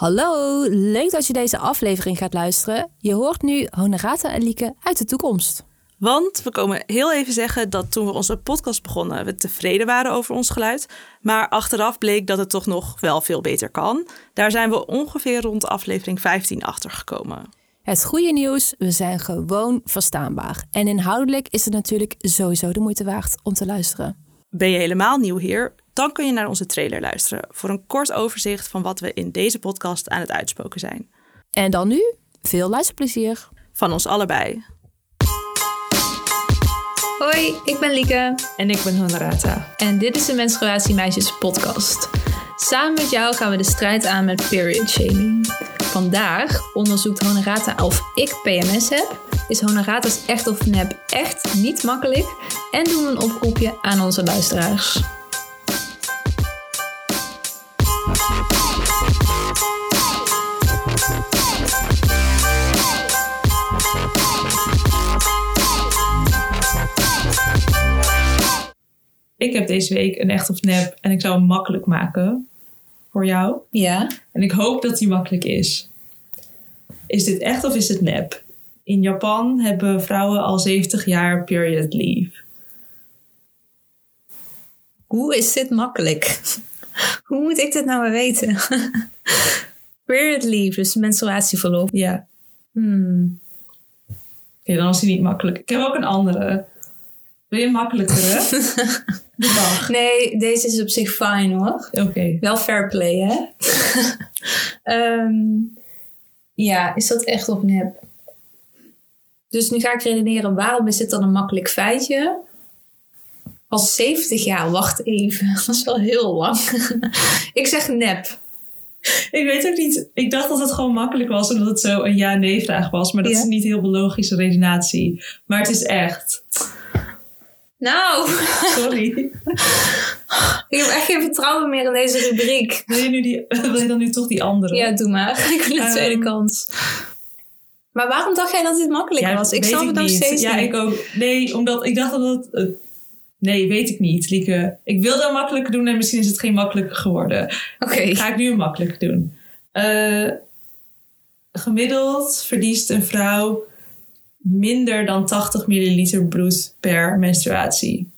Hallo, leuk dat je deze aflevering gaat luisteren. Je hoort nu Honorata en Lieke uit de toekomst. Want we komen heel even zeggen dat toen we onze podcast begonnen, we tevreden waren over ons geluid. Maar achteraf bleek dat het toch nog wel veel beter kan. Daar zijn we ongeveer rond aflevering 15 achter gekomen. Het goede nieuws, we zijn gewoon verstaanbaar. En inhoudelijk is het natuurlijk sowieso de moeite waard om te luisteren. Ben je helemaal nieuw hier? Dan kun je naar onze trailer luisteren voor een kort overzicht van wat we in deze podcast aan het uitspoken zijn. En dan nu, veel luisterplezier. Van ons allebei. Hoi, ik ben Lieke. En ik ben Honorata. En dit is de Menstruatie Meisjes podcast. Samen met jou gaan we de strijd aan met period shaming. Vandaag onderzoekt Honorata of ik PMS heb. Is Honorata's echt of nep echt niet makkelijk? En doen we een oproepje aan onze luisteraars. Ik heb deze week een echt of nep en ik zou hem makkelijk maken voor jou. Ja. En ik hoop dat die makkelijk is. Is dit echt of is het nep? In Japan hebben vrouwen al 70 jaar period leave. Hoe is dit makkelijk? Hoe moet ik dit nou weten? period leave, dus menstruatieverlof. Ja, Hmm. oké, dan is die niet makkelijk. Ik heb ook een andere. Wil je een makkelijkere? De. Nee, deze is op zich fijn hoor. Oké. Wel fair play, hè? Ehm, ja, is dat echt of nep? Dus nu ga ik redeneren, waarom is dit dan een makkelijk feitje? Al 70 jaar, wacht even. Dat is wel heel lang. ik zeg nep. Ik weet ook niet. Ik dacht dat het gewoon makkelijk was omdat het zo een ja-nee vraag was. Maar dat Ja. is niet heel logische redenatie. Maar het is echt. Nou, Sorry. ik heb echt geen vertrouwen meer in deze rubriek. Wil je, nu die, wil je dan nu toch die andere? Ja, doe maar. Ik wil Ehm. tweede kans. Maar waarom dacht jij dat dit makkelijk Ja, was? Ik snap het nog niet. steeds Ja, niet. ik ook. Nee, omdat ik dacht dat het... eh, nee, weet ik niet, Lieke. Ik wilde een makkelijker doen en misschien is het geen makkelijker geworden. Oké. Ga ik nu makkelijker doen. Eh, gemiddeld verliest een vrouw minder dan 80 milliliter bloed per menstruatie.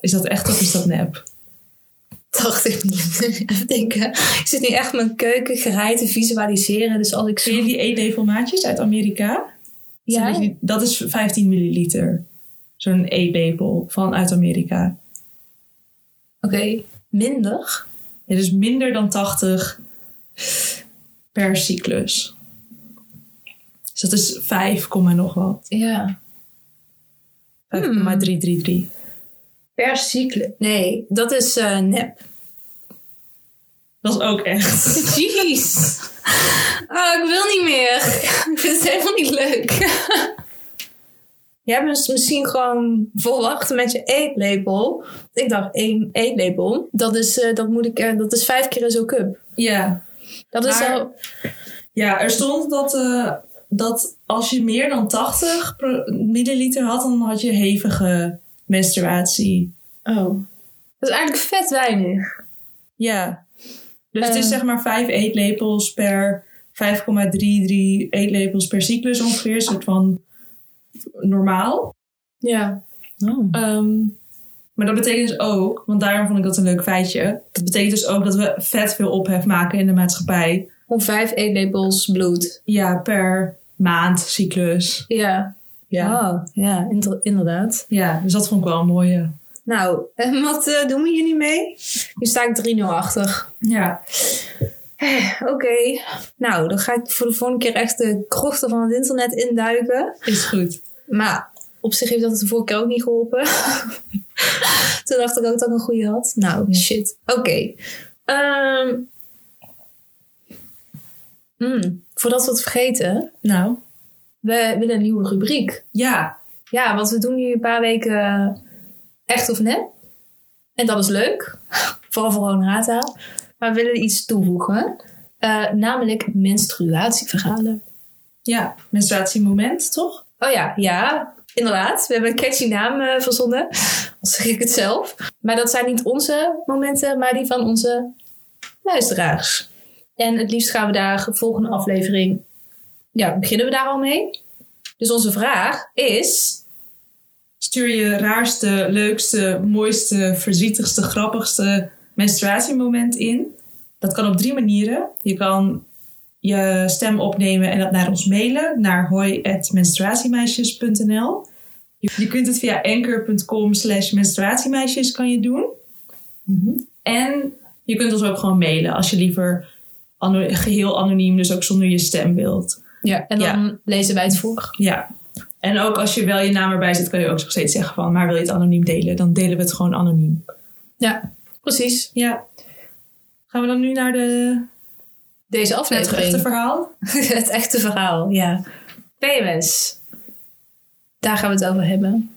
Is dat echt of is dat nep? 80 minuten. Even denken. Ik zit nu echt mijn keuken gereid te visualiseren. Dus als ik zo... Ken je die eetlepelmaatjes uit Amerika? Ja? Dat is 15 milliliter. Zo'n eetlepel van uit Amerika. Oké. Minder? Ja, dus minder dan 80 per cyclus. Dus dat is 5, komma nog wat. Ja. 5,333. Per cyclus? Nee, dat is eh, nep. Dat is ook echt. Jeez. Oh, ik wil niet meer. Ik vind het helemaal niet leuk. Jij bent misschien gewoon volwacht met je eetlepel. Ik dacht één eetlepel. Dat is, eh, dat moet ik, eh, dat is vijf keer zo'n cup. ja. Dat is al... Ja, er stond dat, dat als je meer dan 80 pro- milliliter had, dan had je hevige menstruatie. Oh. Dat is eigenlijk vet weinig. Ja. Dus het is Eh. zeg maar 5 eetlepels per 5,33 eetlepels per cyclus ongeveer. Een soort van normaal. Ja. Ehm, maar dat betekent dus ook, want daarom vond ik dat een leuk feitje. Dat betekent dus ook dat we vet veel ophef maken in de maatschappij. Om vijf eetlepels bloed. Ja, per maand, cyclus. Ja. Ja, ja, inderdaad. ja dus dat vond ik wel een mooie. Nou, en wat eh, doen we hier nu mee? Nu sta ik 3-0 achter. Ja, Eh, Oké. Nou, dan ga ik voor de volgende keer echt de krochten van het internet induiken. is goed. Maar op zich heeft dat de vorige keer ook niet geholpen. Toen dacht ik ook dat ik een goede had. Nou, Ja. shit. Oké. Ehm. Hmm, voordat we het vergeten, Nou, we willen een nieuwe rubriek. ja. Ja, want we doen nu een paar weken echt of net. En dat is leuk. Vooral voor Honorata. Maar we willen iets toevoegen. Eh, namelijk menstruatieverhalen. Ja, menstruatiemoment, toch? Oh ja, ja, inderdaad. We hebben een catchy naam eh, verzonnen. Al zeg ik het zelf. Maar dat zijn niet onze momenten, maar die van onze luisteraars. En het liefst gaan we daar de volgende aflevering, ja, beginnen we daar al mee. Dus onze vraag is, Stuur je raarste, leukste, mooiste, verdrietigste, grappigste menstruatiemoment in. Dat kan op drie manieren. Je kan je stem opnemen en dat naar ons mailen naar hoi.menstruatiemeisjes.nl. Je kunt het via anchor.com slash menstruatiemeisjes kan je doen. En je kunt ons ook gewoon mailen als je liever ano- geheel anoniem, dus ook zonder je stem wilt. ja, en dan lezen wij het voor. Ja. En ook als je wel je naam erbij zet, kan je ook nog steeds zeggen van, maar wil je het anoniem delen? Dan delen we het gewoon anoniem. Ja, precies. Ja. Gaan we dan nu naar, de, Deze naar het aflevering. echte verhaal? het echte verhaal, ja. PMS. Daar gaan we het over hebben.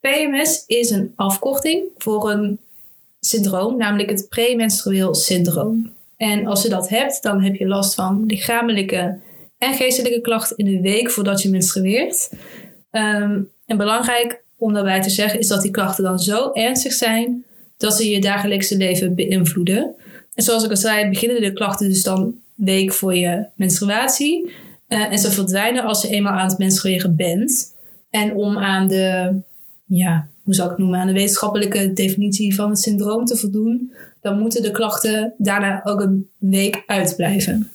PMS is een afkorting voor een syndroom, namelijk het premenstrueel syndroom. En als je dat hebt, dan heb je last van lichamelijke en geestelijke klachten in de week voordat je menstrueert. Ehm, en belangrijk om daarbij te zeggen is dat die klachten dan zo ernstig zijn dat ze je dagelijkse leven beïnvloeden. En zoals ik al zei, beginnen de klachten dus dan week voor je menstruatie. Eh, en ze verdwijnen als je eenmaal aan het menstrueren bent. En om aan de, ja, hoe zou ik het noemen, aan de wetenschappelijke definitie van het syndroom te voldoen, dan moeten de klachten daarna ook een week uitblijven.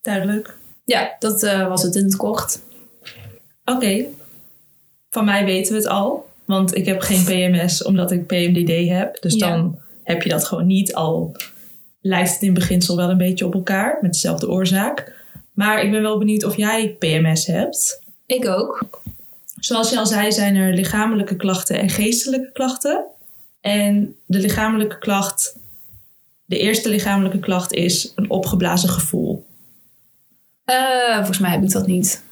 Duidelijk. Ja, dat eh, was het in het kort. Oké. Van mij weten we het al. Want ik heb geen PMS omdat ik PMDD heb. Dus Ja. dan heb je dat gewoon niet. Al lijkt het in beginsel wel een beetje op elkaar. Met dezelfde oorzaak. Maar ik ben wel benieuwd of jij PMS hebt. Ik ook. Zoals je al zei, zijn er lichamelijke klachten en geestelijke klachten. En de lichamelijke klacht, de eerste lichamelijke klacht is een opgeblazen gevoel. Eh, volgens mij heb ik dat niet.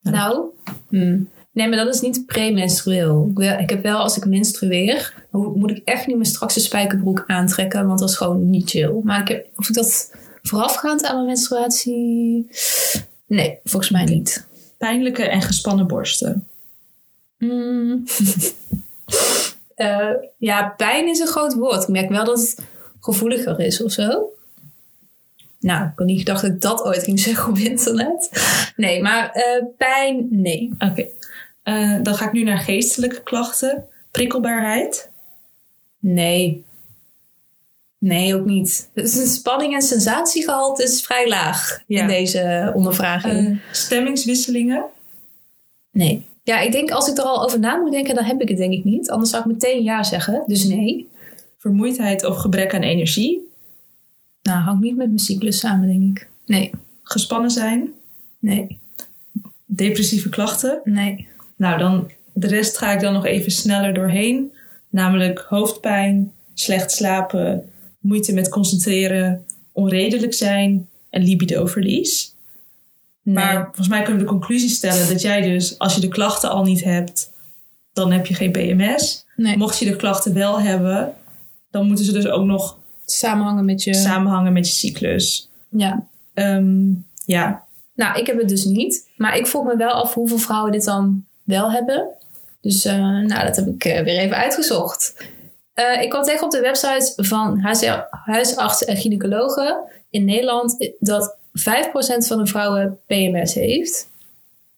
Nou. Nou, hmm. nee, maar dat is niet premenstrueel. Ik, heb wel, als ik menstrueer, moet- ik echt niet mijn strakste spijkerbroek aantrekken, want dat is gewoon niet chill. Maar ik heb, of ik dat voorafgaand aan mijn menstruatie. Nee, volgens mij niet. Pijnlijke en gespannen borsten. Hmm. Eh, ja, pijn is een groot woord. Ik merk wel dat het gevoeliger is of zo. Nou, ik had niet gedacht dat ik dat ooit ging zeggen op internet. Nee, maar eh, pijn, nee. Oké. Eh, dan ga ik nu naar geestelijke klachten. Prikkelbaarheid. Nee. Nee, ook niet. Dus spanning en sensatiegehalte is vrij laag Ja. in deze ondervraging. Stemmingswisselingen. nee. Ja, ik denk als ik er al over na moet denken, dan heb ik het denk ik niet. Anders zou ik meteen ja zeggen. Dus nee. Vermoeidheid of gebrek aan energie. Nou, hangt niet met mijn cyclus samen, denk ik. Nee. Gespannen zijn. Nee. Depressieve klachten. Nee. Nou, dan de rest ga ik dan nog even sneller doorheen. Namelijk hoofdpijn, slecht slapen, moeite met concentreren, onredelijk zijn en libidoverlies. Nee. Maar volgens mij kunnen we de conclusie stellen dat jij dus, als je de klachten al niet hebt, dan heb je geen PMS. nee. Mocht je de klachten wel hebben, dan moeten ze dus ook nog Samenhangen met je... samenhangen met je cyclus. Ja. Ehm, ja, Nou, ik heb het dus niet. Maar ik vroeg me wel af hoeveel vrouwen dit dan wel hebben. Dus eh, nou, dat heb ik eh, weer even uitgezocht. Eh, ik kwam tegen op de website van huis- huisartsen en gynaecologen in Nederland dat 5% van de vrouwen PMS heeft.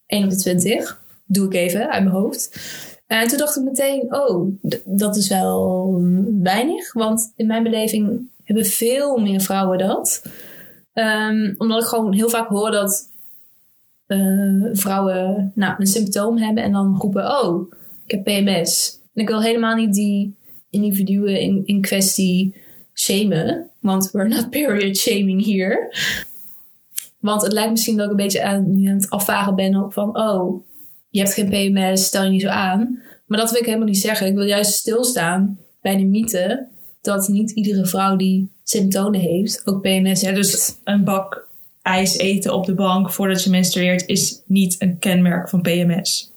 1 op de 20. Doe ik even uit mijn hoofd. En toen dacht ik meteen, oh, dat is wel weinig. Want in mijn beleving hebben veel meer vrouwen dat. Ehm, omdat ik gewoon heel vaak hoor dat eh, vrouwen nou, een symptoom hebben en dan roepen: Oh, ik heb PMS. En ik wil helemaal niet die individuen in, in kwestie shamen, want we're not period shaming hier. Want het lijkt misschien dat ik een beetje aan, nu aan het afvaren ben op van: Oh, je hebt geen PMS, stel je niet zo aan. Maar dat wil ik helemaal niet zeggen. Ik wil juist stilstaan bij de mythe dat niet iedere vrouw die symptomen heeft ook PMS ja heeft. dus een bak ijs eten op de bank voordat je menstrueert is niet een kenmerk van PMS.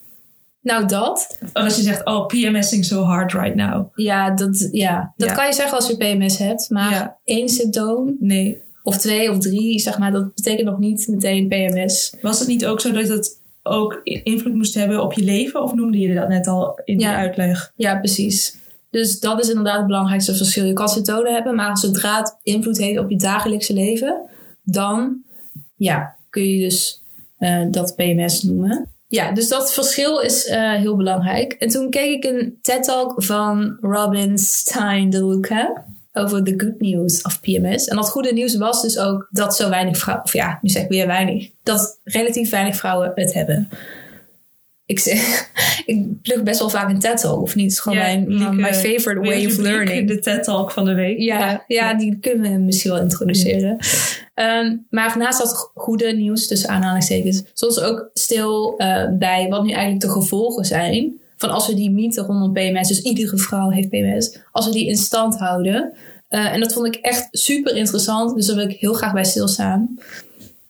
Nou, dat. Of als je zegt, oh, PMSing so hard right now. Ja, dat, ja. dat Ja. kan je zeggen als je PMS hebt. Maar Ja. één symptoom, Nee. Of twee of drie, zeg maar, dat betekent nog niet meteen PMS. Was het niet ook zo dat het ook invloed moest hebben op je leven? Of noemde je dat net al in Ja. die uitleg? Ja, precies. Dus dat is inderdaad het belangrijkste verschil. Je kan symptomen hebben, maar zodra het invloed heeft op je dagelijkse leven, dan ja, kun je dus eh, dat PMS noemen. Ja, dus dat verschil is eh, heel belangrijk. En toen keek ik een TED-talk van Robin Stein de Luca over the good news of PMS. En dat goede nieuws was dus ook dat zo weinig vrouwen, of ja, nu zeg ik weer weinig, dat relatief weinig vrouwen het hebben. Ik zeg, ik plug best wel vaak een TED-talk, of niet? Het is gewoon mijn, Lieke, my favorite way of learning. De TED-talk van de week. Ja, ja, die kunnen we misschien wel introduceren. Ehm, maar naast dat goede nieuws, tussen aanhalingstekens, zoals ook stil eh, bij wat nu eigenlijk de gevolgen zijn. Van als we die mythe rondom PMS, dus iedere vrouw heeft PMS, als we die in stand houden. Eh, en dat vond ik echt super interessant, dus daar wil ik heel graag bij stilstaan.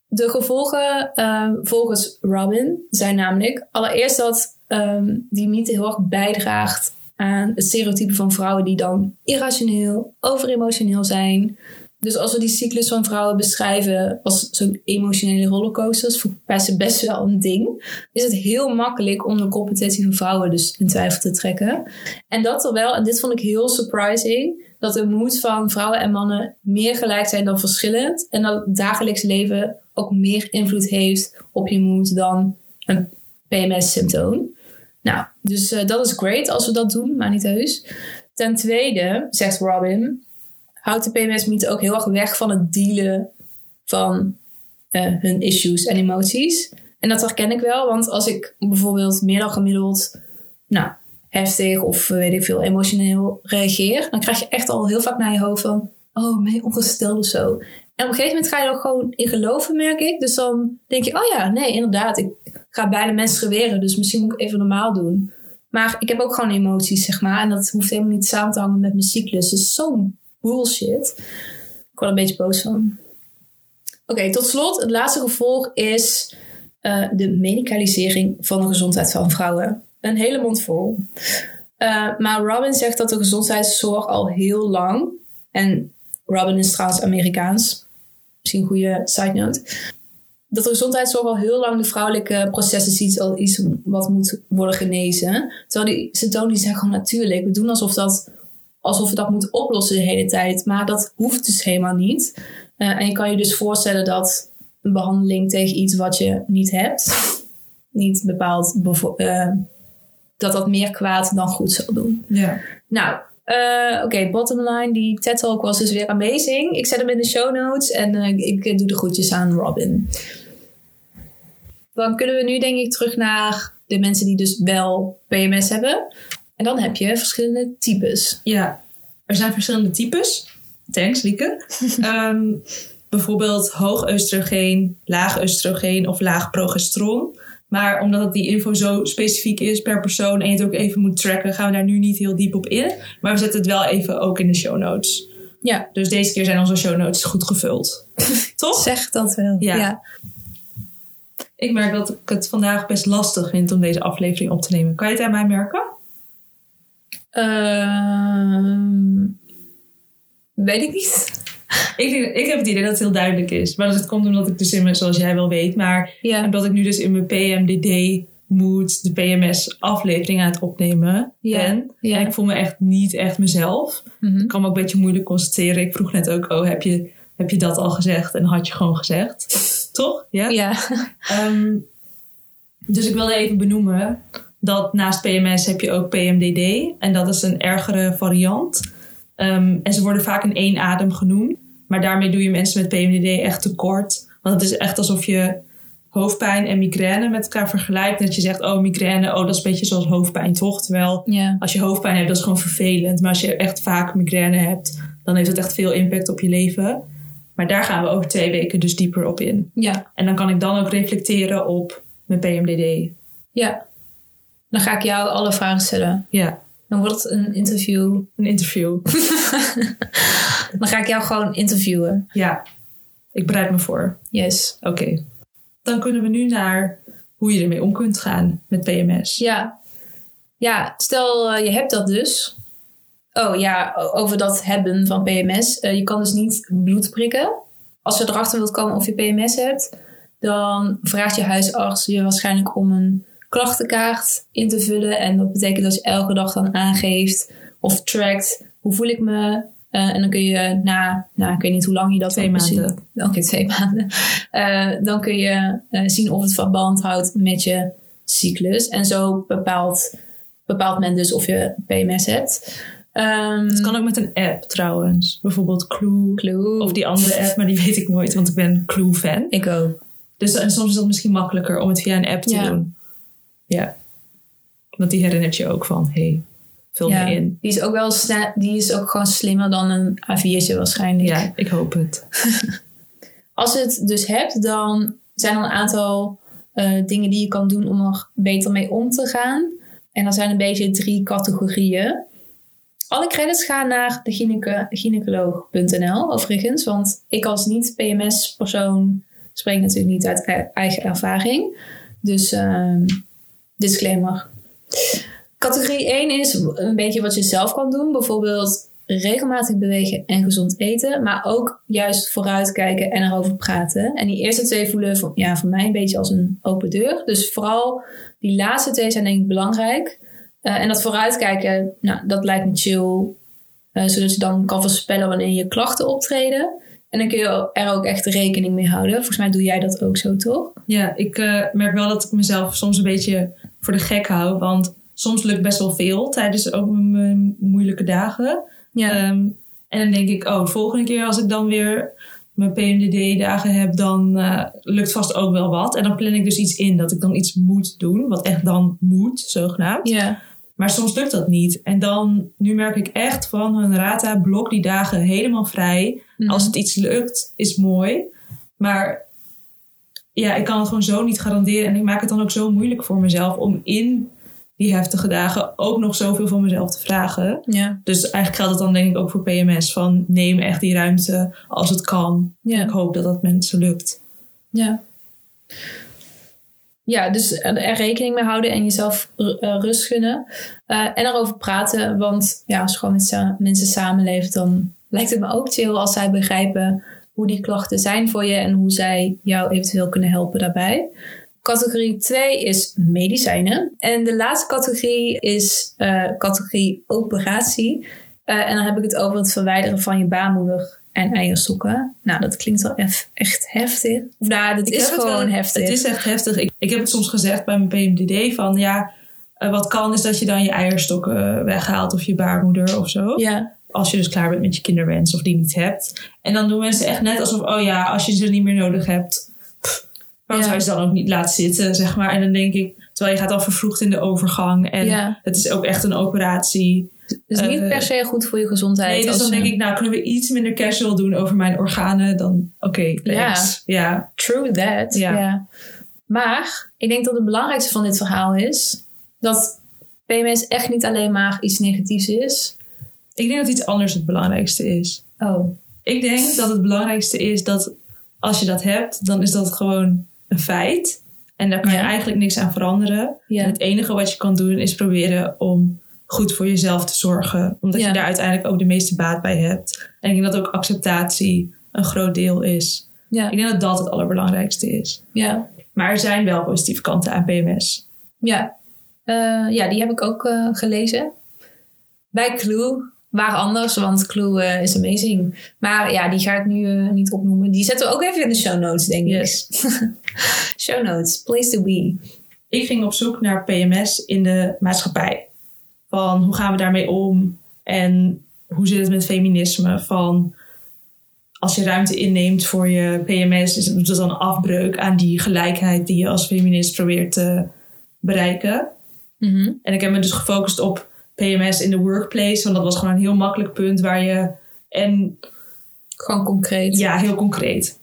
De gevolgen uh, volgens Robin zijn namelijk allereerst dat um, die mythe heel erg bijdraagt aan het stereotype van vrouwen die dan irrationeel, overemotioneel zijn. Dus als we die cyclus van vrouwen beschrijven als zo'n emotionele rollercoaster, voor mensen best wel een ding, is het heel makkelijk om de competentie van vrouwen dus in twijfel te trekken. En dat terwijl, en dit vond ik heel surprising, dat de moed van vrouwen en mannen meer gelijk zijn dan verschillend. En dat het dagelijks leven ook meer invloed heeft op je moed dan een PMS-symptoom. Nou, dus uh, dat is great als we dat doen, maar niet heus. Ten tweede, zegt Robin, houdt de PMS-mythe ook heel erg weg van het dealen van uh, hun issues en emoties. En dat herken ik wel, want als ik bijvoorbeeld meer dan gemiddeld, nou, heftig of weet ik veel, emotioneel reageer, dan krijg je echt al heel vaak naar je hoofd van, oh, ben je ongesteld of zo. En op een gegeven moment ga je er gewoon in geloven, merk ik. Dus dan denk je, oh ja, nee, inderdaad, ik ga bijna menstrueren, dus misschien moet ik even normaal doen. Maar ik heb ook gewoon emoties, zeg maar. En dat hoeft helemaal niet samen te hangen met mijn cyclus. Dus zo'n bullshit. Ik word een beetje boos van. Oké, tot slot, het laatste gevolg is uh, de medicalisering van de gezondheid van vrouwen. Een hele mond vol. Uh, maar Robin zegt dat de gezondheidszorg al heel lang, en Robin is trouwens Amerikaans, misschien een goede side note, dat de gezondheidszorg al heel lang de vrouwelijke processen ziet als iets wat moet worden genezen. Terwijl die symptomen die zijn gewoon natuurlijk. We doen alsof, dat, alsof we dat moeten oplossen de hele tijd. Maar dat hoeft dus helemaal niet. Uh, en je kan je dus voorstellen dat een behandeling tegen iets wat je niet hebt, niet bepaald uh, dat dat meer kwaad dan goed zal doen. Ja. Nou, uh, oké, okay, bottom line, die TED Talk was dus weer amazing. Ik zet hem in de show notes en uh, ik doe de groetjes aan Robin. Dan kunnen we nu denk ik terug naar de mensen die dus wel PMS hebben. En dan heb je verschillende types. Ja, er zijn verschillende types. Thanks, Lieke. um, bijvoorbeeld hoog oestrogeen, laag oestrogeen of laag progesteron. Maar omdat die info zo specifiek is per persoon en je het ook even moet tracken, gaan we daar nu niet heel diep op in. Maar we zetten het wel even ook in de show notes. Ja. Dus deze keer zijn onze show notes goed gevuld. Toch? Zeg dat wel. Ja. ja. Ik merk dat ik het vandaag best lastig vind om deze aflevering op te nemen. Kan je het aan mij merken? Uh, weet ik niet. ik, denk, ik heb het idee dat het heel duidelijk is. Maar dat komt omdat ik dus in mijn, zoals jij wel weet, maar ja. omdat ik nu dus in mijn PMDD mood de PMS aflevering aan het opnemen ja. ben. Ja. En ik voel me echt niet echt mezelf. Mm -hmm. Ik kan me ook een beetje moeilijk concentreren. Ik vroeg net ook, oh, heb je, heb je dat al gezegd? En had je gewoon gezegd. Toch? Ja. Ja. Um, dus ik wilde even benoemen dat naast PMS heb je ook PMDD. En dat is een ergere variant. Um, en ze worden vaak in één adem genoemd. Maar daarmee doe je mensen met PMDD echt tekort. Want het is echt alsof je hoofdpijn en migraine met elkaar vergelijkt. Dat je zegt, oh migraine, oh dat is een beetje zoals hoofdpijn toch? Terwijl als je hoofdpijn hebt, dat is gewoon vervelend. Maar als je echt vaak migraine hebt, dan heeft het echt veel impact op je leven. Maar daar gaan we over twee weken dus dieper op in. Ja. En dan kan ik dan ook reflecteren op mijn PMDD. Ja. Dan ga ik jou alle vragen stellen. Ja. Dan wordt het een interview. Een interview. dan ga ik jou gewoon interviewen. Ja. Ik bereid me voor. Yes. Oké. Okay. Dan kunnen we nu naar hoe je ermee om kunt gaan met PMS. Ja. Ja, stel uh, je hebt dat dus. Oh ja, over dat hebben van PMS. Uh, je kan dus niet bloed prikken. Als je erachter wilt komen of je PMS hebt, dan vraagt je huisarts je waarschijnlijk om een klachtenkaart in te vullen. En dat betekent dat je elke dag dan aangeeft of trackt hoe voel ik me. Eh, en dan kun je na, nou, ik weet niet hoe lang je dat Twee maanden. Oké, twee maanden. Eh, dan kun je eh, zien of het verband houdt met je cyclus. En zo bepaalt, bepaalt men dus of je PMS hebt. Ehm, Het kan ook met een app trouwens. Bijvoorbeeld Clue. Clue. Of die andere app, maar die weet ik nooit, want ik ben Clue-fan. Ik ook. Dus en soms is dat misschien makkelijker om het via een app te Ja. doen. Ja. Want die herinnert je ook van, hey, vul Ja, me in. Die is ook wel die is ook gewoon slimmer dan een A4'tje waarschijnlijk. Ja, ik hoop het. Als je het dus hebt, dan zijn er een aantal eh, dingen die je kan doen om er beter mee om te gaan. En er zijn een beetje drie categorieën. Alle credits gaan naar de gynaecoloog.nl overigens. Want ik als niet-PMS-persoon spreek natuurlijk niet uit e- eigen ervaring. Dus ehm, disclaimer. Categorie 1 is een beetje wat je zelf kan doen. Bijvoorbeeld regelmatig bewegen en gezond eten. Maar ook juist vooruitkijken en erover praten. En die eerste twee voelen voor, ja, voor mij een beetje als een open deur. Dus vooral die laatste twee zijn denk ik belangrijk. Eh, en dat vooruitkijken, nou, dat lijkt me chill. eh, zodat je dan kan voorspellen wanneer je klachten optreden. En dan kun je er ook echt rekening mee houden. Volgens mij doe jij dat ook zo, toch? Ja, ik eh, merk wel dat ik mezelf soms een beetje voor de gek hou. Want soms lukt best wel veel tijdens ook mijn moeilijke dagen. Ja. Ehm, en dan denk ik, oh, de volgende keer als ik dan weer mijn PMDD-dagen heb, dan eh, lukt vast ook wel wat. En dan plan ik dus iets in dat ik dan iets moet doen, wat echt dan moet, zogenaamd. ja. Maar soms lukt dat niet. En dan, nu merk ik echt van, hun rata, blok die dagen helemaal vrij. Mhm. Als het iets lukt, is mooi. Maar ja, ik kan het gewoon zo niet garanderen. En ik maak het dan ook zo moeilijk voor mezelf om in die heftige dagen ook nog zoveel van mezelf te vragen. Ja. Dus eigenlijk geldt het dan denk ik ook voor PMS. Van neem echt die ruimte als het kan. Ja. Ik hoop dat dat mensen lukt. Ja. Ja, dus er rekening mee houden en jezelf eh, rust gunnen. Eh, en erover praten, want ja, als je gewoon met mensen samenleeft, dan lijkt het me ook chill als zij begrijpen hoe die klachten zijn voor je en hoe zij jou eventueel kunnen helpen daarbij. Categorie 2 is medicijnen. En de laatste categorie is eh, categorie operatie. Eh, en dan heb ik het over het verwijderen van je baarmoeder en eierstokken. Nou, dat klinkt wel echt heftig. Of nou, dat Ik is gewoon wel- heftig. Het is echt heftig. Ik, ik heb het soms gezegd bij mijn PMDD van ja, eh, wat kan is dat je dan je eierstokken weghaalt of je baarmoeder of zo. Ja, Als je dus klaar bent met je kinderwens of die niet hebt. En dan doen mensen echt net alsof, oh ja, als je ze niet meer nodig hebt, pff, waarom Ja. zou je ze dan ook niet laten zitten, zeg maar. En dan denk ik, terwijl je gaat al vervroegd in de overgang en Ja. het is ook echt een operatie. dus niet Eh, per se goed voor je gezondheid. Nee, dus dan denk ik, nou kunnen we iets minder casual doen over mijn organen dan, oké, thanks. Ja. True that. Ja. Ja. Maar ik denk dat het belangrijkste van dit verhaal is dat PMS echt niet alleen maar iets negatiefs is. Ik denk dat iets anders het belangrijkste is. Oh, Ik denk dat het belangrijkste is dat als je dat hebt, dan is dat gewoon een feit. En daar kan je Ja. eigenlijk niks aan veranderen. Ja. En het enige wat je kan doen is proberen om goed voor jezelf te zorgen. Omdat Ja. je daar uiteindelijk ook de meeste baat bij hebt. En ik denk dat ook acceptatie een groot deel is. ja. Ik denk dat dat het allerbelangrijkste is. Ja. Maar er zijn wel positieve kanten aan PMS. Ja. Eh, ja, die heb ik ook eh, gelezen. Bij Clue. Waar anders, want Clue eh, is amazing. Maar ja, die ga ik nu eh, niet opnoemen. Die zetten we ook even in de show notes, denk ik. Yes. show notes, place to be. ik ging op zoek naar PMS in de maatschappij. Van hoe gaan we daarmee om? En hoe zit het met feminisme? Van als je ruimte inneemt voor je PMS, is het, dat dan een afbreuk aan die gelijkheid die je als feminist probeert te bereiken? Mhm. En ik heb me dus gefocust op PMS in de workplace, want dat was gewoon een heel makkelijk punt waar je. En Gewoon concreet. ja, heel concreet.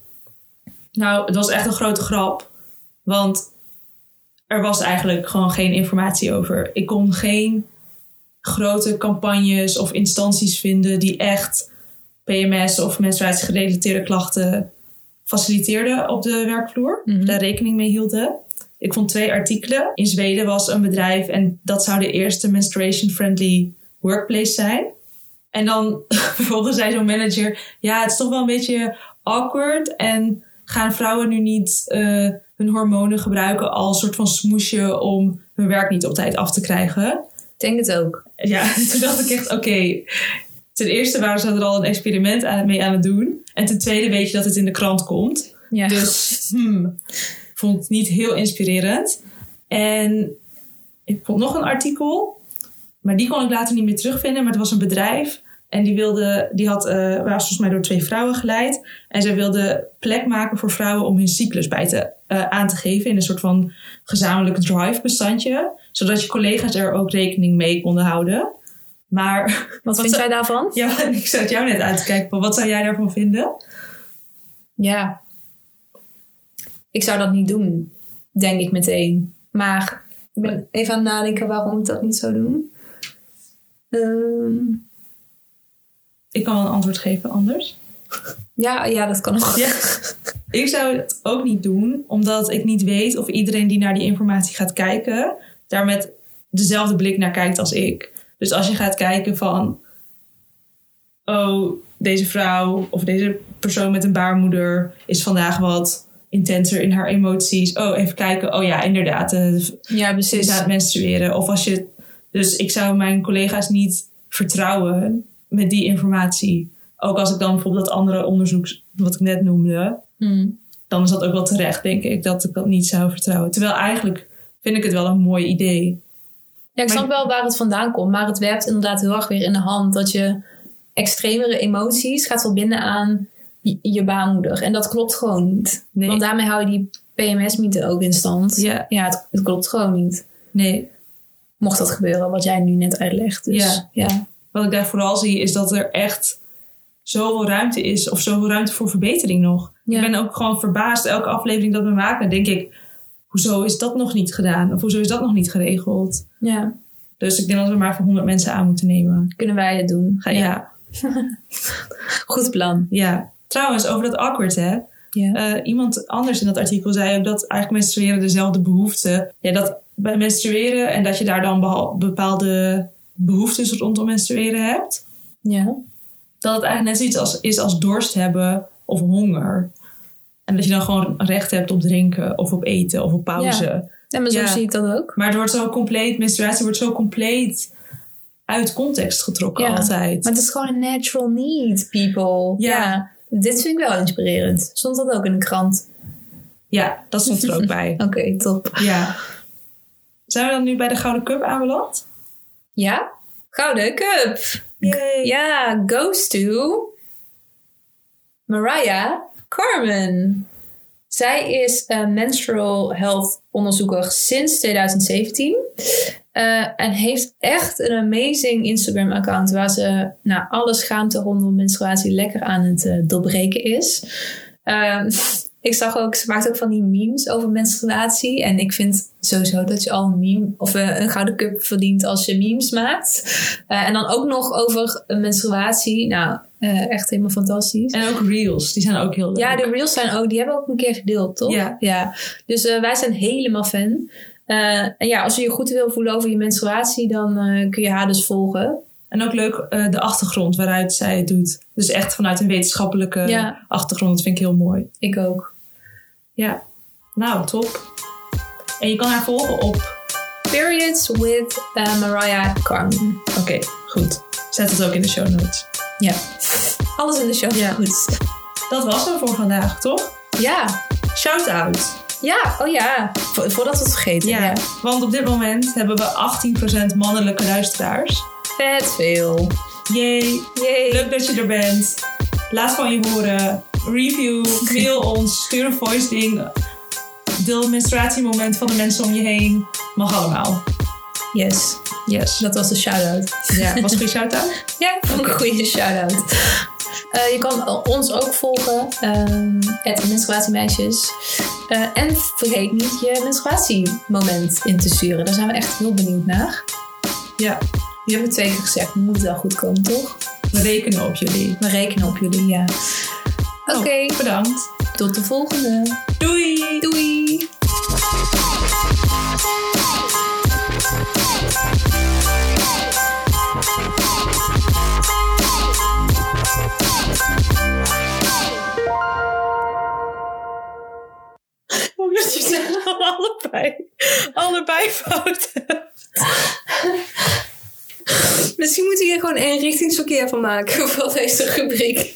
Nou, het was echt een grote grap. Want er was eigenlijk gewoon geen informatie over. Ik kon geen grote campagnes of instanties vinden die echt PMS of menstruatiegerelateerde klachten faciliteerden op de werkvloer. Mhm. Daar rekening mee hielden. Ik vond twee artikelen. In Zweden was een bedrijf en dat zou de eerste menstruation-friendly workplace zijn. En dan vervolgens zei zo'n manager: Ja, het is toch wel een beetje awkward. En gaan vrouwen nu niet eh, hun hormonen gebruiken als soort van smoesje om hun werk niet op tijd af te krijgen? Ik denk het ook. Ja, toen dacht ik echt, oké. ten eerste waren ze er al een experiment aan, mee aan het doen. En ten tweede weet je dat het in de krant komt. Ja. Dus hmm, vond het niet heel inspirerend. En ik vond nog een artikel. Maar die kon ik later niet meer terugvinden. Maar het was een bedrijf. En die, wilde, die had, eh was volgens mij door twee vrouwen geleid. En zij wilde plek maken voor vrouwen om hun cyclus bij te, eh, aan te geven. In een soort van gezamenlijk drive bestandje. Zodat je collega's er ook rekening mee konden houden. Maar Wat vind zou- jij daarvan? ja, ik zat jou net uit te kijken. Wat zou jij daarvan vinden? Ja. Ik zou dat niet doen, denk ik meteen. Maar ik ben even aan het nadenken waarom ik dat niet zou doen. Ehm, Ik kan wel een antwoord geven anders. ja, ja, dat kan. Ja. Ik zou het ook niet doen, omdat ik niet weet of iedereen die naar die informatie gaat kijken, daar met dezelfde blik naar kijkt als ik. Dus als je gaat kijken van, oh, deze vrouw of deze persoon met een baarmoeder is vandaag wat intenser in haar emoties. Oh, even kijken. Oh ja, inderdaad, eh, Ja, is aan precies. het menstrueren. Of als je, dus ik zou mijn collega's niet vertrouwen met die informatie. Ook als ik dan bijvoorbeeld dat andere onderzoek, wat ik net noemde, Hmm. dan is dat ook wel terecht, denk ik, dat ik dat niet zou vertrouwen. Terwijl eigenlijk vind ik het wel een mooi idee. Ja, ik Maar- snap wel waar het vandaan komt. Maar het werpt inderdaad heel erg weer in de hand dat je extremere emoties gaat verbinden aan je, baarmoeder. En dat klopt gewoon niet. Nee. Want daarmee hou je die PMS-mythe ook in stand. Ja. Ja, het, het klopt gewoon niet. Nee, Mocht dat gebeuren, wat jij nu net uitlegt. Dus, Ja. ja. wat ik daar vooral zie is dat er echt zoveel ruimte is, of zoveel ruimte voor verbetering nog. Ja. Ik ben ook gewoon verbaasd, elke aflevering dat we maken, denk ik, hoezo is dat nog niet gedaan? Of hoezo is dat nog niet geregeld? ja, Dus ik denk dat we maar voor 100 mensen aan moeten nemen. kunnen wij het doen. Ga, ja. Goed plan. ja, Trouwens, over dat awkward, hè. Eh, iemand anders in dat artikel zei ook dat eigenlijk menstrueren dezelfde behoeften. Ja, dat bij menstrueren en dat je daar dan bepaalde behoeftes rondom menstrueren hebt. ja. Dat het eigenlijk net zoiets als, is als dorst hebben of honger. En dat je dan gewoon recht hebt op drinken of op eten of op pauze. Ja, maar zo Ja. zie ik dat ook. Maar het wordt zo compleet, menstruatie wordt zo compleet uit context getrokken Ja. altijd. Maar het is gewoon een natural need, people. Ja. Dit vind ik wel inspirerend. Stond dat ook in de krant? Ja, dat stond er ook bij. Oké, top. Ja. Zijn we dan nu bij de Gouden Cup aanbeland? Ja? Gouden Cup. Yay. Ja, goes to Mariah Carmen. Zij is een menstrual health onderzoeker sinds 2017. Eh, en heeft echt een amazing Instagram account waar ze nou, alle schaamte rondom menstruatie lekker aan het eh, doorbreken is. Ehm, ik zag ook, ze maakt ook van die memes over menstruatie. En ik vind sowieso dat je al een meme of eh, een gouden cup verdient als je memes maakt. En dan ook nog over menstruatie. Nou, echt helemaal fantastisch. En ook reels, die zijn ook heel leuk. Ja, de reels zijn ook, die hebben we ook een keer gedeeld, toch? Ja. ja. Dus wij zijn helemaal fan. Eh, en ja, als je je goed wil voelen over je menstruatie, dan eh, kun je haar dus volgen. En ook leuk eh, de achtergrond waaruit zij het doet. Dus echt vanuit een wetenschappelijke Ja. achtergrond. Dat vind ik heel mooi. Ik ook. Ja. Nou, top. En je kan haar volgen op... Periods with Mariah Carmen. Oké, goed. Zet het ook in de show notes. Ja. Alles in de show. Ja. Goed. Dat was hem voor vandaag, toch? Ja. Shout-out. Ja, oh ja. Vo- voordat we het vergeten. Ja, Ja. want op dit moment hebben we 18% mannelijke luisteraars. Vet veel. Yay. Yay. Leuk dat je er bent. Laat van je horen. Review. Mail ons. Stuur een voice ding. Deel het menstruatiemoment van de mensen om je heen. Mag allemaal. Yes. Yes. Dat was de shout-out. Ja, was een goede shout-out? Ja, een goede shout-out. Eh, je kan ons ook volgen, het menstruatiemeisjes. Eh, en vergeet niet je menstruatiemoment in te sturen. Daar zijn we echt heel benieuwd naar. Ja. Je hebt het twee keer gezegd, moet het wel goed komen, toch? We rekenen op jullie. We rekenen op jullie, ja. Oké, Oh, bedankt. tot de volgende. Doei. Doei! Dus die zeggen allebei, allebei fouten. Misschien moet ik hier gewoon een richtingsverkeer van maken voor deze rubriek.